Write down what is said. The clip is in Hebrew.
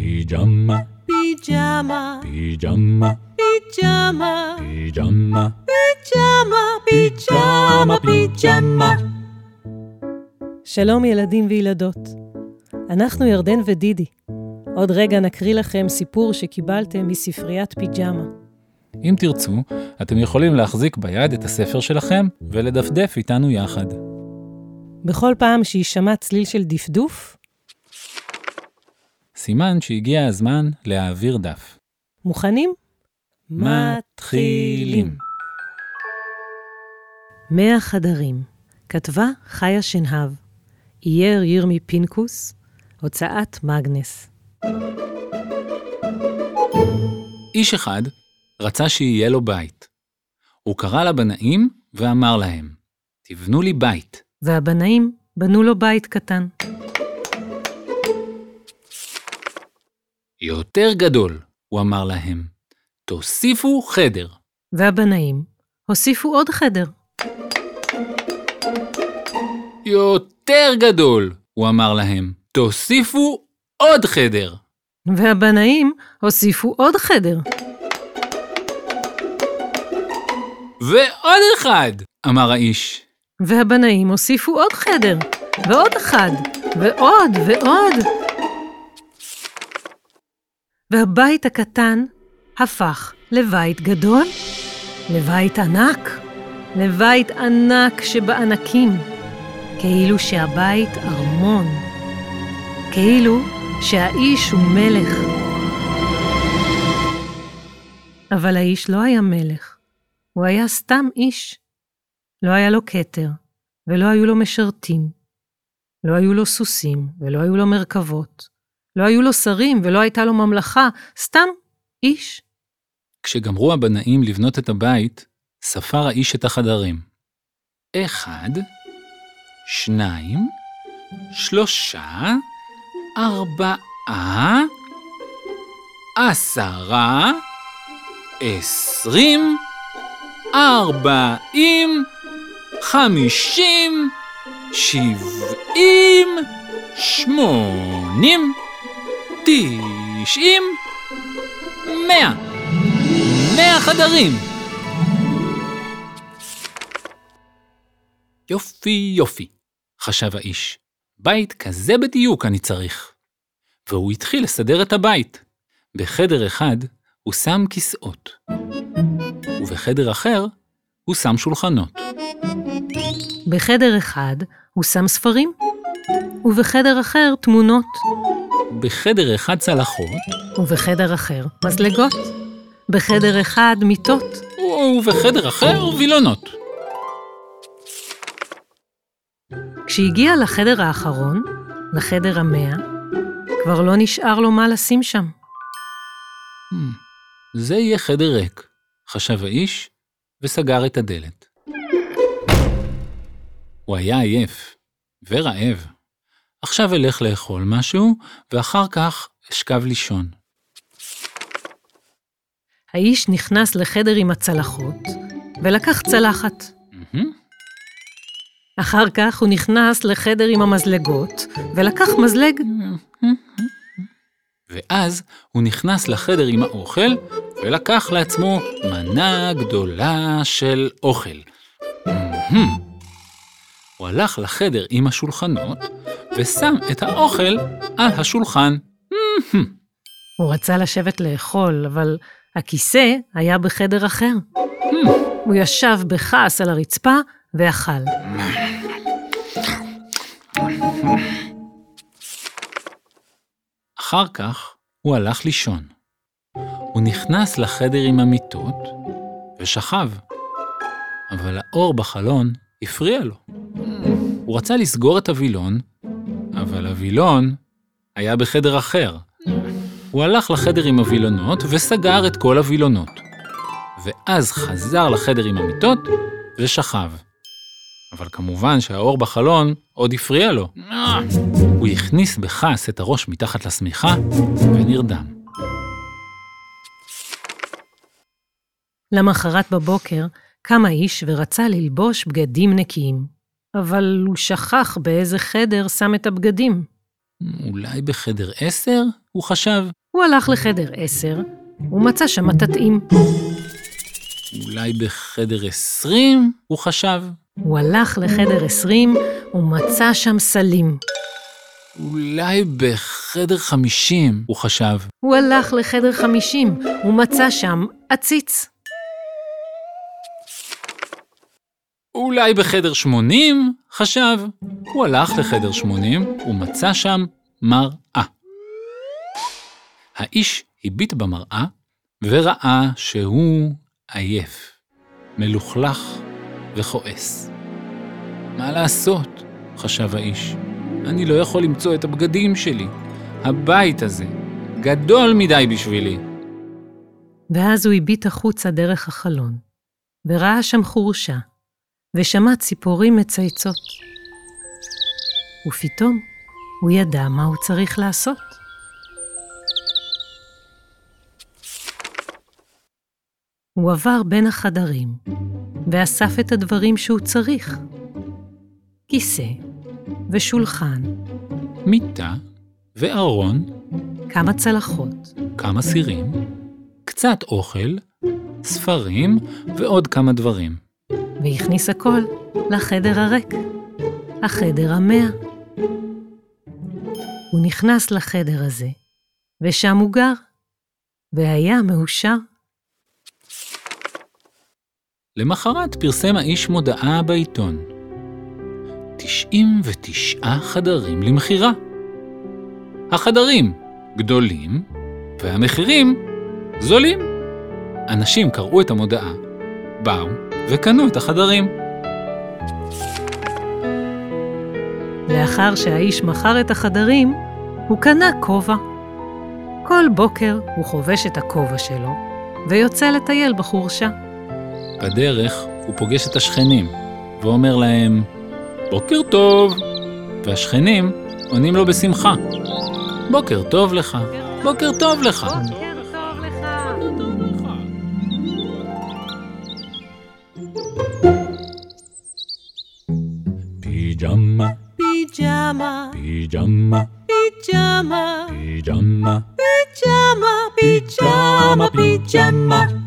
פיג'מה, פיג'מה, פיג'מה, פיג'מה, פיג'מה, פיג'מה, פיג'מה, פיג'מה. שלום ילדים וילדות. אנחנו ירדן ודידי. עוד רגע נקריא לכם סיפור שקיבלתם מספריית פיג'מה. אם תרצו, אתם יכולים להחזיק ביד את הספר שלכם ולדפדף איתנו יחד. בכל פעם שיישמע צליל של דפדוף, סימן שהגיע הזמן להעביר דף. מוכנים? מתחילים. מאה חדרים. כתבה חיה שנהב. אייר ירמי פינקוס. הוצאת מגנס. איש אחד רצה שיהיה לו בית. הוא קרא לבנאים ואמר להם, תבנו לי בית. והבנאים בנו לו בית קטן. יותר גדול, הוא אמר להם, תוסיפו חדר. והבנאים הוסיפו עוד חדר. יותר גדול, הוא אמר להם, תוסיפו עוד חדר. והבנאים הוסיפו עוד חדר. ועוד אחד, אמר האיש. והבנאים הוסיפו עוד חדר, ועוד אחד, ועוד ועוד. והבית הקטן הפך לבית גדול, לבית ענק, לבית ענק שבענקים, כאילו שהבית ארמון, כאילו שהאיש הוא מלך. אבל האיש לא היה מלך, הוא היה סתם איש. לא היה לו כתר, ולא היו לו משרתים. לא היו לו סוסים, ולא היו לו מרכבות. לא היו לו שרים, ולא הייתה לו ממלכה, סתם איש. כשגמרו הבנאים לבנות את הבית, ספר האיש את החדרים. אחד, שניים, שלושה, ארבעה, עשרה, עשרים, ארבעים, חמישים, שבעים, שמונים, תשעים, מאה. מאה חדרים! יופי יופי, חשב האיש. בית כזה בדיוק אני צריך. והוא התחיל לסדר את הבית. בחדר אחד הוא שם כיסאות, ובחדר אחר הוא שם שולחנות. בחדר אחד הוא שם ספרים, ובחדר אחר תמונות, בחדר אחד צלחות, ובחדר אחר מזלגות. בחדר אחד מיטות, ובחדר אחר וילונות. כשהגיע לחדר האחרון, לחדר המאה, כבר לא נשאר לו מה לשים שם. Hmm, זה יהיה חדר ריק, חשב האיש, וסגר את הדלת. הוא היה עייף ורעב. עכשיו אלך לאכול משהו, ואחר כך אשכב לישון. האיש נכנס לחדר עם הצלחות, ולקח צלחת. אחר כך הוא נכנס לחדר עם המזלגות, ולקח מזלג. ואז הוא נכנס לחדר עם האוכל, ולקח לעצמו מנה גדולה של אוכל. הוא הלך לחדר עם השולחנות, ושם את האוכל על השולחן. הוא רצה לשבת לאכול, אבל הכיסא היה בחדר אחר. הוא ישב בכעס על הרצפה ואכל. אחר כך הוא הלך לישון. הוא נכנס לחדר עם המיטות ושכב, אבל האור בחלון הפריע לו. הוא רצה לסגור את הווילון, אבל הווילון היה בחדר אחר. הוא הלך לחדר עם הווילונות וסגר את כל הווילונות. ואז חזר לחדר עם המיטות ושכב. אבל כמובן שהאור בחלון עוד הפריע לו. הוא הכניס בכעס את הראש מתחת לשמיכה ונרדם. למחרת בבוקר קם האיש ורצה ללבוש בגדים נקיים, אבל הוא שכח באיזה חדר שם את הבגדים. אולי בחדר עשר? הוא חשב. הוא הלך לחדר עשר, ומצא שם מטאטאים. אולי בחדר עשרים? הוא חשב. הוא הלך לחדר עשרים, ומצא שם סלים. אולי בחדר חמישים? הוא חשב. הוא הלך לחדר חמישים, ומצא שם עציץ. אולי בחדר שמונים? חשב. הוא הלך לחדר שמונים ומצא שם מראה. האיש הביט במראה וראה שהוא עייף, מלוכלך וכועס. מה לעשות? חשב האיש. אני לא יכול למצוא את הבגדים שלי. הבית הזה גדול מדי בשבילי. ואז הוא הביט החוצה דרך החלון, וראה שם חורשה, ושמע ציפורים מצייצות. ופתאום הוא ידע מה הוא צריך לעשות. הוא עבר בין החדרים, ואסף את הדברים שהוא צריך. כיסא ושולחן, מיטה וארון, כמה צלחות, כמה סירים, קצת אוכל, ספרים ועוד כמה דברים. והכניס הכל לחדר הריק, החדר המאה. הוא נכנס לחדר הזה, ושם הוא גר, והיה מאושר. למחרת פרסם האיש מודעה בעיתון. 99 חדרים למכירה. החדרים גדולים והמחירים זולים. אנשים קראו את המודעה, באו וקנו את החדרים. לאחר שהאיש מכר את החדרים, הוא קנה כובע. כל בוקר הוא חובש את הכובע שלו, ויוצא לטייל בחורשה. בדרך הוא פוגש את השכנים, ואומר להם, בוקר טוב. והשכנים עונים לו בשמחה, בוקר טוב לך, בוקר טוב לך. פיג'מה, Pijama, פיג'מה, pijama, פיג'מה, pijama, pijama, pijama.